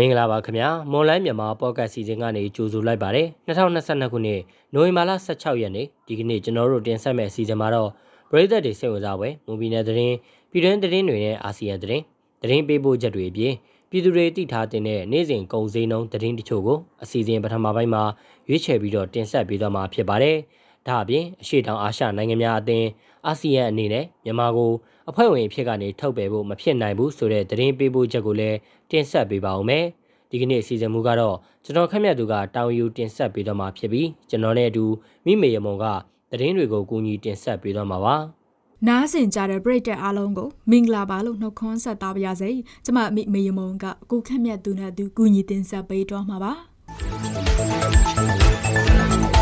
မင်္ဂလာပါခင်ဗျာမွန်လိုင်းမြန်မာပေါ့ကတ်စီစဉ်ကနေကြိုဆိုလိုက်ပါတယ်2022ခုနှစ်နိုဝင်ဘာလ16ရက်နေ့ဒီကနေ့ကျွန်တော်တို့တင်ဆက်မယ့်အစီအစဉ်မှာတော့ပရိသတ်တွေစိတ်ဝင်စားပွဲမူဘီနယ်သတင်းပြည်တွင်းသတင်းတွေနဲ့အာဆီယံသတင်းသတင်းပေးပို့ချက်တွေအပြင်ပြည်သူတွေသိထားတဲ့နေ့စဉ်ကုန်စည်နှုန်းသတင်းတချို့ကိုအစီအစဉ်ပထမပိုင်းမှာရွေးချယ်ပြီးတော့တင်ဆက်ပေးသွားမှာဖြစ်ပါတယ်ဒါအပြင်အရှိတောင်အာရှနိုင်ငံများအသင်းအာဆီယံအနေနဲ့မြန်မာကိုအဖွဲ့ဝင်အဖြစ်ကနေထုတ်ပယ်ဖို့မဖြစ်နိုင်ဘူးဆိုတဲ့သတင်းပေးပို့ချက်ကိုလည်းတင်ဆက်ပေးပါဦးမယ်။ ဒီကနေ့အစီအစဉ်မူကတော့ကျွန်တော်ခက်မြတ်သူကတောင်ယူတင်ဆက်ပေးတော့မှာဖြစ်ပြီးကျွန်တော်နဲ့အတူမိမေရမုံကသတင်းတွေကိုကူညီတင်ဆက်ပေးတော့မှာပါ။နားဆင်ကြတဲ့ပရိသတ်အားလုံးကိုမင်္ဂလာပါလို့နှုတ်ခွန်းဆက်တာပါရစေ။ကျမမိမေရမုံကကိုခက်မြတ်သူနဲ့အတူကူညီတင်ဆက်ပေးတော့မှာပါ။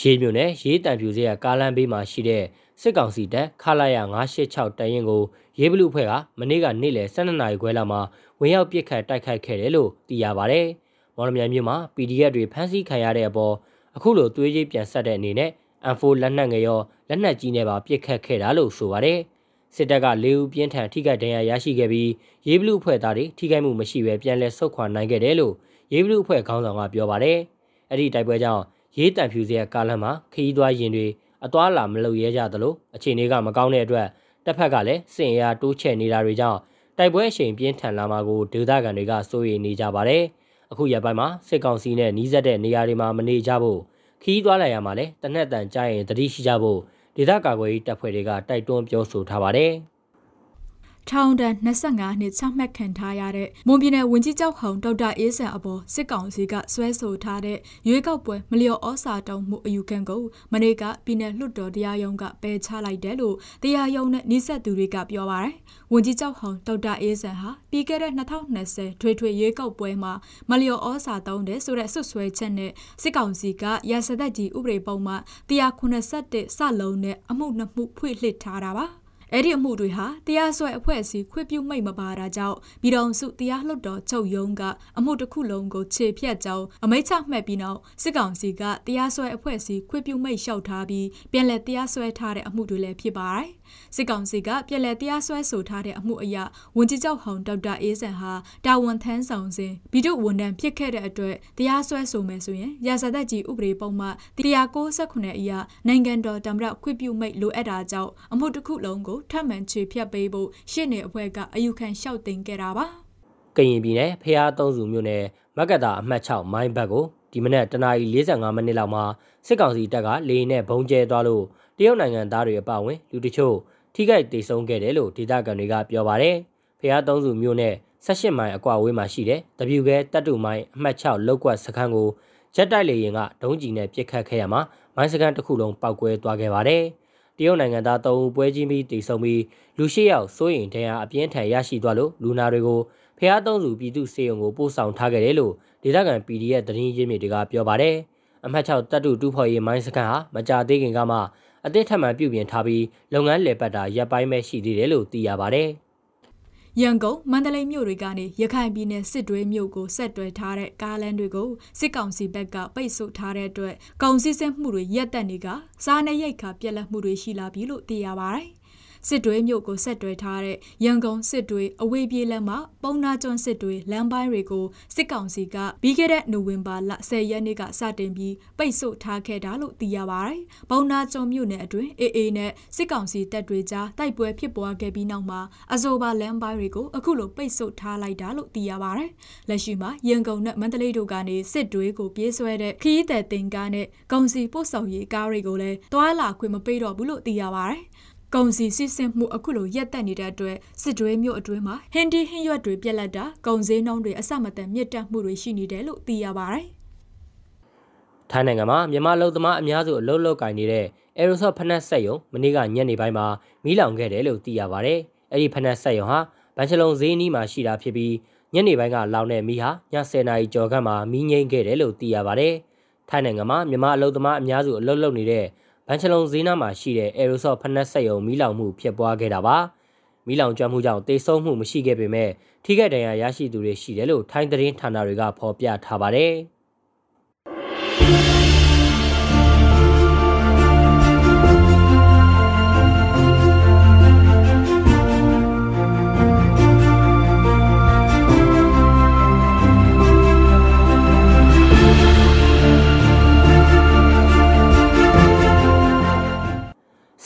ရေးမြို့နယ်ရေးတံပြူစေးကကားလမ်းဘေးမှာရှိတဲ့စစ်ကောင်စီတပ်ခလာရ986တရင်ကိုရေးဘလူအဖွဲ့ကမနေ့ကနေ့လယ်12နာရီခွဲလောက်မှာဝင်ရောက်ပစ်ခတ်တိုက်ခိုက်ခဲ့တယ်လို့သိရပါဗျ။မော်လမြိုင်မြို့မှာ PDF တွေဖမ်းဆီးခံရတဲ့အပေါ်အခုလိုသွေးကြီးပြန်ဆက်တဲ့အနေနဲ့ M4 လက်နက်ငယ်ရောလက်နက်ကြီးနဲ့ပါပစ်ခတ်ခဲ့တာလို့ဆိုပါတယ်။စစ်တပ်က၄ဦးပြင်းထန်ထိခိုက်ဒဏ်ရာရရှိခဲ့ပြီးရေးဘလူအဖွဲ့သားတွေထိခိုက်မှုမရှိဘဲပြန်လည်ဆုတ်ခွာနိုင်ခဲ့တယ်လို့ရေးဘလူအဖွဲ့ခေါင်းဆောင်ကပြောပါတယ်။အဲ့ဒီတိုက်ပွဲကြောင့် ရေးတံဖြူစရာကားလမ်းမှာခရီးသွားရင်တွေအသွားလာမလုပ်ရဲကြသလိုအခြေအနေကမကောင်းတဲ့အတွက်တစ်ဖက်ကလည်းစင်ရာတိုးချဲ့နေတာတွေကြောင့်တိုက်ပွဲအရှိန်ပြင်းထန်လာမှာကိုဒေသခံတွေကစိုးရိမ်နေကြပါတယ်။အခုရက်ပိုင်းမှာစစ်ကောင်စီနဲ့နှီးစက်တဲ့နေရာတွေမှာမနေကြဖို့ခီးသွားလိုက်ရမှာလဲတနက်တန်ကြရင်တတိရှိကြဖို့ဒေသကာကွယ်ရေးတပ်ဖွဲ့တွေကတိုက်တွန်းပြောဆိုထားပါတယ်။ ထောင်ဒဏ်25နှစ်ချမှတ်ခံထားရတဲ့မွန်ပြည်နယ်ဝန်ကြီးချုပ်ဟောင်းဒေါက်တာအေးဆန်အပေါ်စစ်ကောင်စီကဆွဲဆိုထားတဲ့ရွေးကောက်ပွဲမလျော်ဩစာတုံးမှုအယူခံကိုမနေ့ကပြည်နယ်လွှတ်တော်တရားရုံးကပယ်ချလိုက်တယ်လို့တရားရုံးနဲ့နှိဆက်သူတွေကပြောပါရယ်ဝန်ကြီးချုပ်ဟောင်းဒေါက်တာအေးဆန်ဟာပြီးခဲ့တဲ့2020ထွေထွေရွေးကောက်ပွဲမှာမလျော်ဩစာတုံးတယ်ဆိုတဲ့ဆွဆွဲချက်နဲ့စစ်ကောင်စီကရာဇသက်ကြီးဥပဒေပုံမှ181စလုံးနဲ့အမှုနှစ်မှုဖွင့်လှစ်ထားတာပါ အဲ့ဒီအမှုတွေဟာတရားစွဲအဖွဲ့အစည်းခွင့်ပြုမိတ်မပါတာကြောင့်ပြည်တော်စုတရားလွှတ်တော်ချုပ်ရုံးကအမှုတစ်ခုလုံးကိုခြေဖြတ်ကြောင်းအမိန့်ချမှတ်ပြီးနောက်စစ်ကောင်စီကတရားစွဲအဖွဲ့အစည်းခွင့်ပြုမိတ်လျှောက်ထားပြီးပြန်လည်တရားစွဲထားတဲ့အမှုတွေလည်းဖြစ်ပါတယ်စစ်ကောင်စီကပြည်လဲတရားစွဲဆိုထားတဲ့အမှုအရဝန်ကြီးချုပ်ဟောင်းဒေါက်တာအေးဆန်ဟာတာဝန်ထမ်းဆောင်စဉ်ဗီဒိုဝန်ထမ်းဖြစ်ခဲ့တဲ့အတွက်တရားစွဲဆိုမယ်ဆိုရင်ရာဇသက်ကြီးဥပဒေပုံမှ169အရနိုင်ငံတော်တမရခွင့်ပြုမိတ်လိုအပ်တာကြောင့်အမှုတစ်ခုလုံးကိုထပ်မံချေဖြတ်ပေးဖို့ရှစ်နေအဖွဲ့ကအယူခံလျှောက်တင်ခဲ့တာပါကရင်ပြည်နယ်ဖျားသုံးစုမြို့နယ်မကတာအမှတ်6မိုင်းဘက်ကိုဒီမနက်တနာရီ45မိနစ်လောက်မှာစစ်ကောင်စီတပ်ကလေယာဉ်နဲ့ဘုံကျဲသွားလို့တရုတ်နိုင်ငံသားတွေအပါအဝင်လူတချို့ထိခိုက်ဒေဆုံးခဲ့တယ်လို့ဒေသခံတွေကပြောပါတယ်။ဖျားသုံးစုမြို့နယ်18မိုင်အကွာဝေးမှာရှိတဲ့တပြူကဲတပ်တူမိုင်အမှတ်6လောက်ကွက်စခန်းကိုဂျက်တိုက်လေယာဉ်ကဒုံးကျည်နဲ့ပစ်ခတ်ခဲ့ရမှာမိုင်းစခန်းတစ်ခုလုံးပောက်ကွဲသွားခဲ့ပါတယ်။ တရုတ်နိုင်ငံသား၃ဦးပွဲချင်းပြီးတည်ဆုံပြီးလူ၈ယောက်စိုးရင်တရားအပြင်းထန်ရရှိသွားလို့လူနာတွေကိုဖျားသုံးစုပြည်သူစေယုံကိုပို့ဆောင်ထားခဲ့တယ်လို့ဒေသခံ PDF သတင်းရင်းမြစ်တွေကပြောပါတယ်။အမှတ်6တပ်တူတူဖော်ရေးမိုင်းစခန်းဟာမကြသေးခင်ကမှအသစ်ထပ်မံပြုပြင်ထားပြီးလုပ်ငန်းလည်ပတ်တာရပ်ပိုင်းပဲရှိသေးတယ်လို့သိရပါဗျ။ ရန်ကုန်မန္တလေးမြို့တွေကနေရခိုင်ပြည်နယ်စစ်တွေမြို့ကိုဆက်တွဲထားတဲ့ကားလမ်းတွေကိုစစ်ကောင်စီဘက်ကပိတ်ဆို့ထားတဲ့အတွက်ကုန်စည်စက်မှုတွေရပ်တက်နေကစားနေရိတ်ခါပြက်လက်မှုတွေရှိလာပြီလို့သိရပါတယ်။ စစ်တွေမြို့ကိုဆက်တွဲထားတဲ့ရန်ကုန်စစ်တွေအဝေးပြေးလမ်းမှာပုံနာကျွန်းစစ်တွေလမ်းပိုင်းတွေကိုစစ်ကောင်စီကပြီးခဲ့တဲ့နိုဝင်ဘာလ10ရက်နေ့ကစတင်ပြီးပိတ်ဆို့ထားခဲ့တာလို့သိရပါတယ်။ပုံနာကျွန်းမြို့နယ်အတွင်းအေအေနဲ့စစ်ကောင်စီတပ်တွေကြားတိုက်ပွဲဖြစ်ပွားခဲ့ပြီးနောက်မှာအဆိုပါလမ်းပိုင်းတွေကိုအခုလိုပိတ်ဆို့ထားလိုက်တာလို့သိရပါတယ်။လက်ရှိမှာရန်ကုန်နဲ့မန္တလေးတို့ကနေစစ်တွေကိုပြေးဆွဲတဲ့ခရီးသည်တင်ကားနဲ့ကုန်စည်ပို့ဆောင်ရေးကားတွေကိုလည်းတွာလာခွင့်မပေးတော့ဘူးလို့သိရပါတယ်။ ကုန်စည်စစ်ဆင်မှုအခုလိုရက်တက်နေတဲ့အတွက်စစ်တွေမြို့အတွင်းမှာဟင်းဒီဟင်းရွက်တွေပြက်လက်တာကုန်စည်နှုန်းတွေအဆမတန်မြင့်တက်မှုတွေရှိနေတယ်လို့သိရပါတယ်။ထိုင်းနိုင်ငံမှာမြန်မာလူသမားအများစုအလုပ်လုပ်ကင်နေတဲ့ Aerosol ဖနက်ဆက်ယုံမနေ့ကညနေပိုင်းမှာမီးလောင်ခဲ့တယ်လို့သိရပါတယ်။အဲ့ဒီဖနက်ဆက်ယုံဟာဘန်ချလုံဈေးနီးမှာရှိတာဖြစ်ပြီးညနေပိုင်းကလောင်တဲ့မီးဟာည10နာရီကျော်ခန့်မှာမီးငိမ့်ခဲ့တယ်လို့သိရပါတယ်။ထိုင်းနိုင်ငံမှာမြန်မာအလုပ်သမားအများစုအလုပ်လုပ်နေတဲ့ ဘန်ချလုံဈေးနားမှာရှိတဲ့ Aerosol ဖနက်ဆက်ယုံမီးလောင်မှုဖြစ်ပွားခဲ့တာပါမမိလောင်ကျွမ်းမှုကြောင့်တေဆုံးမှုမရှိခဲ့ပေမဲ့ထိခိုက်ဒဏ်ရာရရှိသူတွေရှိတယ်လို့ထိုင်းသတင်းဌာနတွေကဖော်ပြထားပါတယ်။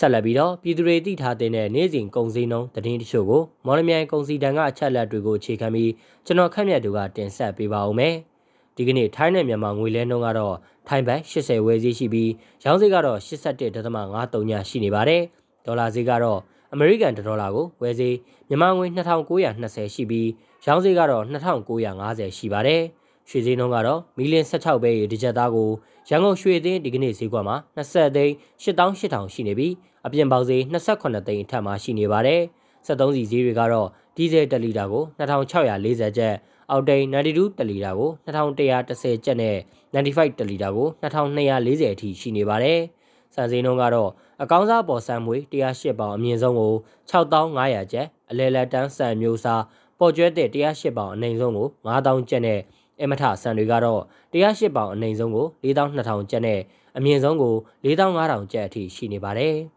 ဆက်လက်ပြီးတော့ပြည်သူတွေသိထားတဲ့နေ့စဉ်ကုန်စည်နှုန်းသတင်းတချို့ကိုမော်လမြိုင်ကုန်စည်တန်ကအချက်လက်တွေကိုအခြေခံပြီးကျွန်တော်ခန့်မြတ်သူကတင်ဆက်ပေးပါဦးမယ်။ဒီကနေ့ထိုင်းနဲ့မြန်မာငွေလဲနှုန်းကတော့ထိုင်းဘတ်80ဝယ်ဈေးရှိပြီးရောင်းဈေးကတော့81.53ညရှိနေပါတယ်။ဒေါ်လာဈေးကတော့အမေရိကန်ဒေါ်လာကိုဝယ်ဈေးမြန်မာငွေ2920ရှိပြီးရောင်းဈေးကတော့2950ရှိပါတယ်။ရွှေဈေးနှုန်းကတော့မီလ16ပဲရေတစ်ကြက်သားကိုရန်ကုန်ရွှေသိန်းဒီကနေ့ဈေးကွက်မှာ20သိန်း8800ရှိနေပြီး အပြင်ပေါက်ဈေး28သိန်းအထက်မှာရှိနေပါတယ်။73စီဈေးတွေကတော့ဒီဇယ်1လီတာကို2640ကျပ်အောက်တိန်92တလီတာကို2110ကျပ်နဲ့95တလီတာကို2240အထိရှိနေပါတယ်။စံစင်းနှုန်းကတော့အကောင်းစားပေါ်ဆန်မွေ108ပေါင်အမြင့်ဆုံးကို6500ကျပ်အလဲလက်တန်းဆန်မျိုးစားပေါ်ကျွဲတဲ့108ပေါင်အနိုင်ဆုံးကို9000ကျပ်နဲ့အမထဆန်တွေကတော့108ပေါင်အနိုင်ဆုံးကို4200ကျပ်နဲ့အမြင့်ဆုံးကို4500ကျပ်အထိရှိနေပါတယ်။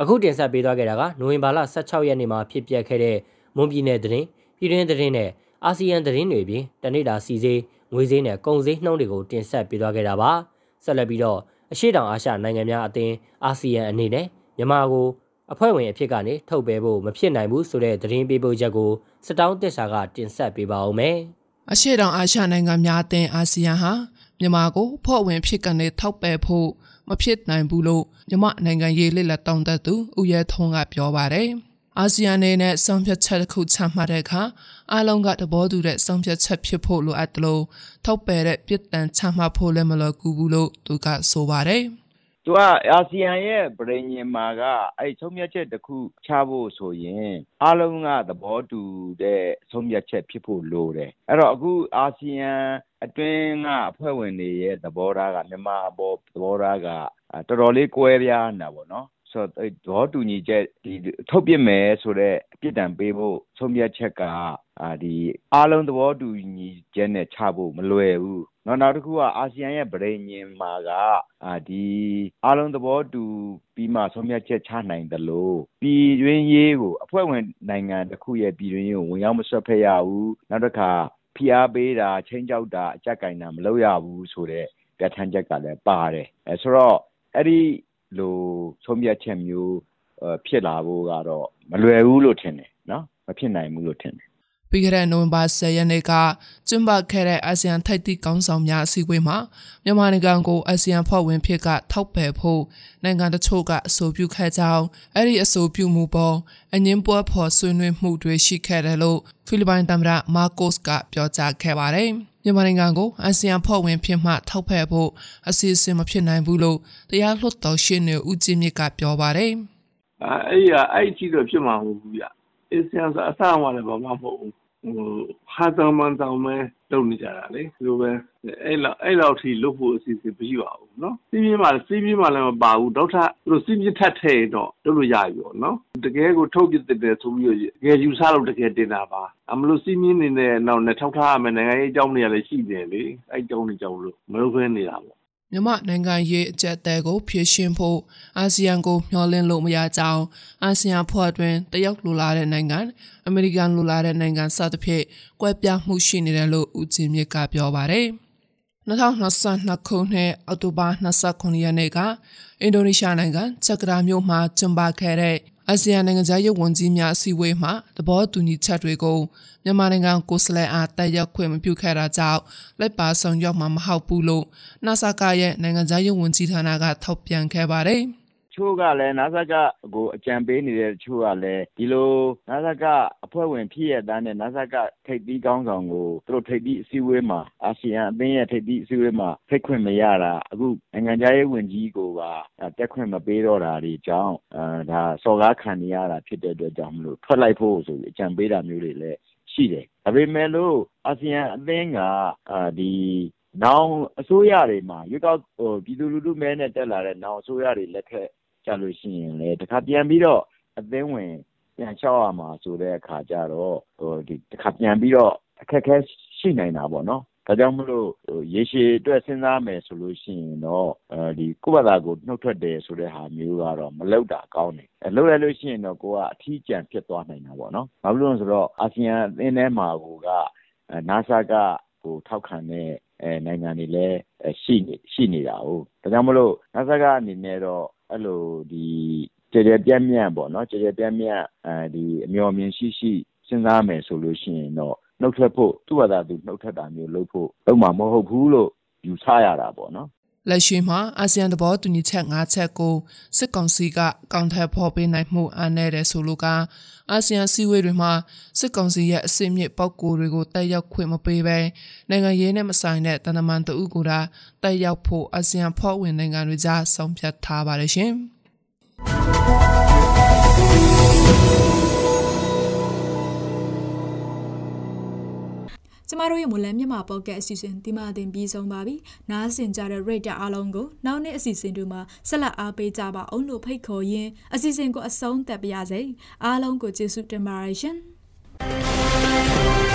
အခုတင်ဆက်ပေးသွားခဲ့တာကနိုဝင်ဘာလ16ရက်နေ့မှာဖြစ်ပျက်ခဲ့တဲ့မွန်ပြည်နယ်သတင်းပြည်တွင်းသတင်းနဲ့အာဆီယံသတင်းတွေပြင်တနိဒာစီစေးငွေဈေးနဲ့ကုန်ဈေးနှုန်းတွေကိုတင်ဆက်ပေးသွားခဲ့တာပါဆက်လက်ပြီးတော့အရှိတောင်အာရှနိုင်ငံများအသင်းအာဆီယံအနေနဲ့မြန်မာကိုအဖွဲ့ဝင်အဖြစ်ကနေထုတ်ပယ်ဖို့မဖြစ်နိုင်ဘူးဆိုတဲ့သတင်းပေးပို့ချက်ကိုစတောင်းတက်စာကတင်ဆက်ပေးပါဦးမယ်။အရှိတောင်အာရှနိုင်ငံများအသင်းအာဆီယံဟာ မြန်မာကိုဖွဲ့ဝင်ဖြစ်ကနေထောက်ပယ်ဖို့မဖြစ်နိုင်ဘူးလို့မြန်မာနိုင်ငံရေးလက်လက်တောင်းတသူဦးရဲထုံးကပြောပါတယ်။အာဆီယံအနေနဲ့ဆုံးဖြတ်ချက်တစ်ခုချမှတ်တဲ့အခါအားလုံးကသဘောတူတဲ့ဆုံးဖြတ်ချက်ဖြစ်ဖို့လိုအပ်တယ်လို့ထောက်ပယ်တဲ့ပြစ်ဒဏ်ချမှတ်ဖို့လည်းမလွယ်ကူဘူးလို့သူကဆိုပါတယ်။ သူကအာဆီယံရဲ့ပြည်ညင်မှာကအဲ့ဆုံးဖြတ်ချက်တစ်ခုချဖို့ဆိုရင်အားလုံးကသဘောတူတဲ့ဆုံးဖြတ်ချက်ဖြစ်ဖို့လိုတယ်အဲ့တော့အခုအာဆီယံအတွင်းကအဖွဲ့ဝင်တွေရဲ့သဘောထားကမြန်မာအပေါ်သဘောထားကတော်တော်လေးကွဲပြားနေတာပေါ့နော်ဆိုတော့သဘောတူညီချက်ဒီထုတ်ပြမယ်ဆိုတော့အပြစ်ဒဏ်ပေးဖို့ဆုံးဖြတ်ချက်ကအာဒီအားလုံးသဘောတူညီချက်နဲ့ချဖို့မလွယ်ဘူး နောက်နောက်တစ်ခုကအာဆီယံရဲ့ဗရိညင်မှာကအာဒီအားလုံးသဘောတူပြီးမှဆုံးဖြတ်ချက်ချနိုင်တယ်လို့ပြည်တွင်းရေးကိုအဖွဲ့ဝင်နိုင်ငံတစ်ခုရဲ့ပြည်တွင်းရေးကိုဝင်ရောက်မဆွတ်ဖက်ရဘူးနောက်တစ်ခါဖိအားပေးတာချင်းကြောက်တာအကြက်ကင်တာမလုပ်ရဘူးဆိုတော့ပြဋ္ဌာန်းချက်ကလည်းပါတယ်အဲဆိုတော့အဲ့ဒီလိုဆုံးဖြတ်ချက်မျိုးဖြစ်လာဖို့ကတော့မလွယ်ဘူးလို့ထင်တယ်နော်မဖြစ်နိုင်ဘူးလို့ထင်တယ် ပြီးခဲ့တဲ့နိုဝင်ဘာ10ရက်နေ့ကကျင်းပခဲ့တဲ့အာဆီယံထိုက်တိကောင်းဆောင်များအစည်းအဝေးမှာမြန်မာနိုင်ငံကိုအာဆီယံဖွဲ့ဝင်ဖြစ်ကထောက်ပယ်ဖို့နိုင်ငံတချို့ကအဆိုပြုခဲ့ကြောင်းအဲ့ဒီအဆိုပြုမှုပေါ်အငင်းပွဲဖော်ဆွေးနွေးမှုတွေရှိခဲ့တယ်လို့ဖိလစ်ပိုင်သမ္မတမာကိုစ်ကပြောကြားခဲ့ပါတယ်။မြန်မာနိုင်ငံကိုအာဆီယံဖွဲ့ဝင်ဖြစ်မှထောက်ပယ်ဖို့အစီအစဉ်မဖြစ်နိုင်ဘူးလို့တရားလွှတ်တော်ရှင်းနေဦးကြည်မြင့်ကပြောပါတယ်။အဲအဲ့ရအဲ့ဒီတော့ဖြစ်မှာမဟုတ်ဘူးဗျ။အာဆီယံဆိုအဆအမလည်းဘာမှမဟုတ်ဘူး ဟိုဟာတောင်မှန်တောင်ပဲလုပ်နေကြတာလေဒီလိုပဲအဲ့လောက်အဲ့လောက်ထိလုပ်ဖို့အစီအစဉ်မရှိပါဘူးเนาะစီးပြင်းမှစီးပြင်းမှလည်းမပါဘူးဒေါက်တာသူတို့စီးပြင်းထပ်ထည့်တော့လုပ်လို့ရပြီပေါ့เนาะတကယ်ကိုထုတ်ပြတဲ့တယ်ဆိုပြီးတော့တကယ်ယူဆလို့တကယ်တင်တာပါအမလို့စီးပြင်းနေတဲ့နောက်နဲ့ထောက်ထားရမယ်နိုင်ငံရေးအကြောင်းတွေကလည်းရှိတယ်လေအဲ့အကြောင်းတွေကြောင့်လို့မလုပ်ဖဲနေတာပေါ့ မြန်မာနိုင်ငံရေးအကြက်တဲကိုဖြည့်ရှင်းဖို့အာဆီယံကိုမျှော်လင့်လို့မရကြောင်းအာဆီယံဖွဲ့အတွင်းတရုတ်လိုလာတဲ့နိုင်ငံအမေရိကန်လိုလာတဲ့နိုင်ငံစသဖြင့်ကွဲပြားမှုရှိနေတယ်လို့ဦးကျင်းမြင့်ကပြောပါတယ်2022ခုနှစ်အောက်တိုဘာ29ရက်နေ့ကအင်ဒိုနီးရှားနိုင်ငံဂျကာတာမြို့မှာကျင်းပခဲ့တဲ့ အာဆီယံနိုင်ငံသားရေးဝန်ကြီးများအစည်းအဝေးမှာသဘောတူညီချက်တွေကိုမြန်မာနိုင်ငံကိုယ်စားလှယ်အားတက်ရောက်ခွင့်မပြုခဲ့တာကြောင့်လက်ပါဆောင်ရွက်မှာမဟုတ်ဘူးလို့နာဆာကရဲ့နိုင်ငံသားရေးဝန်ကြီးဌာနကထောက်ပြန်ခဲ့ပါတယ်။ ချို့ကလည်း နစကကို အကြံပေးနေတဲ့ တချို့ကလည်း ဒီလို နစကအဖွဲ့ဝင် ဖြစ်ရတဲ့နဲ့ နစက ထိပ်သီးကောင်းဆောင်ကို သူတို့ ထိပ်သီးအစည်းအဝေးမှာ အာဆီယံအသင်းရဲ့ ထိပ်သီးအစည်းအဝေးမှာ ဖိတ်ခွင့်မရတာ အခု နိုင်ငံခြားရေးဝန်ကြီးကိုပါ တက်ခွင့်မပေးတော့တာဒီကြောင့်အဲဒါ စော်ကားခံနေရတာ ဖြစ်တဲ့အတွက်ကြောင့်မလို့ ထွက်လိုက်ဖို့ဆိုပြီး အကြံပေးတာမျိုးတွေလည်း ရှိရှိတယ် ဒါပေမဲ့လို့ အာဆီယံအသင်းကအာဒီနောင်အစိုးရတွေမှာရွေးကောက်ဟိုပြည်သူလူထုမဲနဲ့ တက်လာတဲ့ နောင်အစိုးရတွေလက်ထက် ကြလို့ရှိရင်လေတခါပြန်ပြီးတော့အသင်းဝင်ပြန်လျှောက်ရမှာဆိုတဲ့အခါကျတော့ဟိုဒီတခါပြန်ပြီးတော့အခက်အခဲရှိနိုင်တာပေါ့နော်ဒါကြောင့်မလို့ရေရှည်အတွက်စဉ်းစားမယ်ဆိုလို့ရှိရင်တော့အဲဒီကိုယ့်ဘာသာကိုနှုတ်ထွက်တယ်ဆိုတဲ့ဟာမျိုးကတော့မလောက်တာကောင်းတယ်။လောက်ရလို့ရှိရင်တော့ကိုကအထီးကျန်ဖြစ်သွားနိုင်တာပေါ့နော်။ဘာလို့လဲဆိုတော့အာဆီယံအသင်းထဲမှာက NASA ကဟိုထောက်ခံတဲ့အဲနိုင်ငံတွေလည်းရှိနေရှိနေတာ哦။ဒါကြောင့်မလို့ NASA ကအနေနဲ့တော့ အဲ့လိုဒီကြကြပြန့်ပြန့်ပေါ့နော်ကြကြပြန့်ပြန့်အဲဒီအမျော်မြင်ရှိရှိစဉ်းစားမယ်ဆိုလို့ရှိရင်တော့နှုတ်ထွက်ဖို့သူ့ဘာသာသူနှုတ်ထွက်တာမျိုးလုပ်ဖို့လုပ်မှာမဟုတ်ဘူးလို့ယူဆရတာပေါ့နော် လက်ရှိမှာအာဆီယံသဘောတူညီချက်၅ချက်ကိုစစ်ကောင်စီကကောင်ထက်ဖော်ပေးနိုင်မှုအားနည်းတယ်ဆိုလို့ကအာဆီယံစည်းဝေးတွေမှာစစ်ကောင်စီရဲ့အစစ်မြစ်ပောက်ကိုတွေကိုတက်ရောက်ခွင့်မပေးဘဲနိုင်ငံရေးနဲ့မဆိုင်တဲ့တန်တမန်တအုပ်ကတက်ရောက်ဖို့အာဆီယံဖော်ဝင်နိုင်ငံတွေကြားဆုံးဖြတ်ထားပါတယ်ရှင် ကျမတို့ရဲ့မူလမြန်မာပေါ့ကတ်အစီအစဉ်ဒီမှာတင်ပြီးဆုံးပါပြီ။နားဆင်ကြတဲ့ rate အားလုံးကိုနောက်နေ့အစီအစဉ်တွေမှာဆက်လက်အားပေးကြပါအောင်လို့ဖိတ်ခေါ်ရင်းအစီအစဉ်ကိုအဆုံးသတ်ပါရစေ။အားလုံးကိုကျေးဇူးတင်ပါတယ်ရှင်။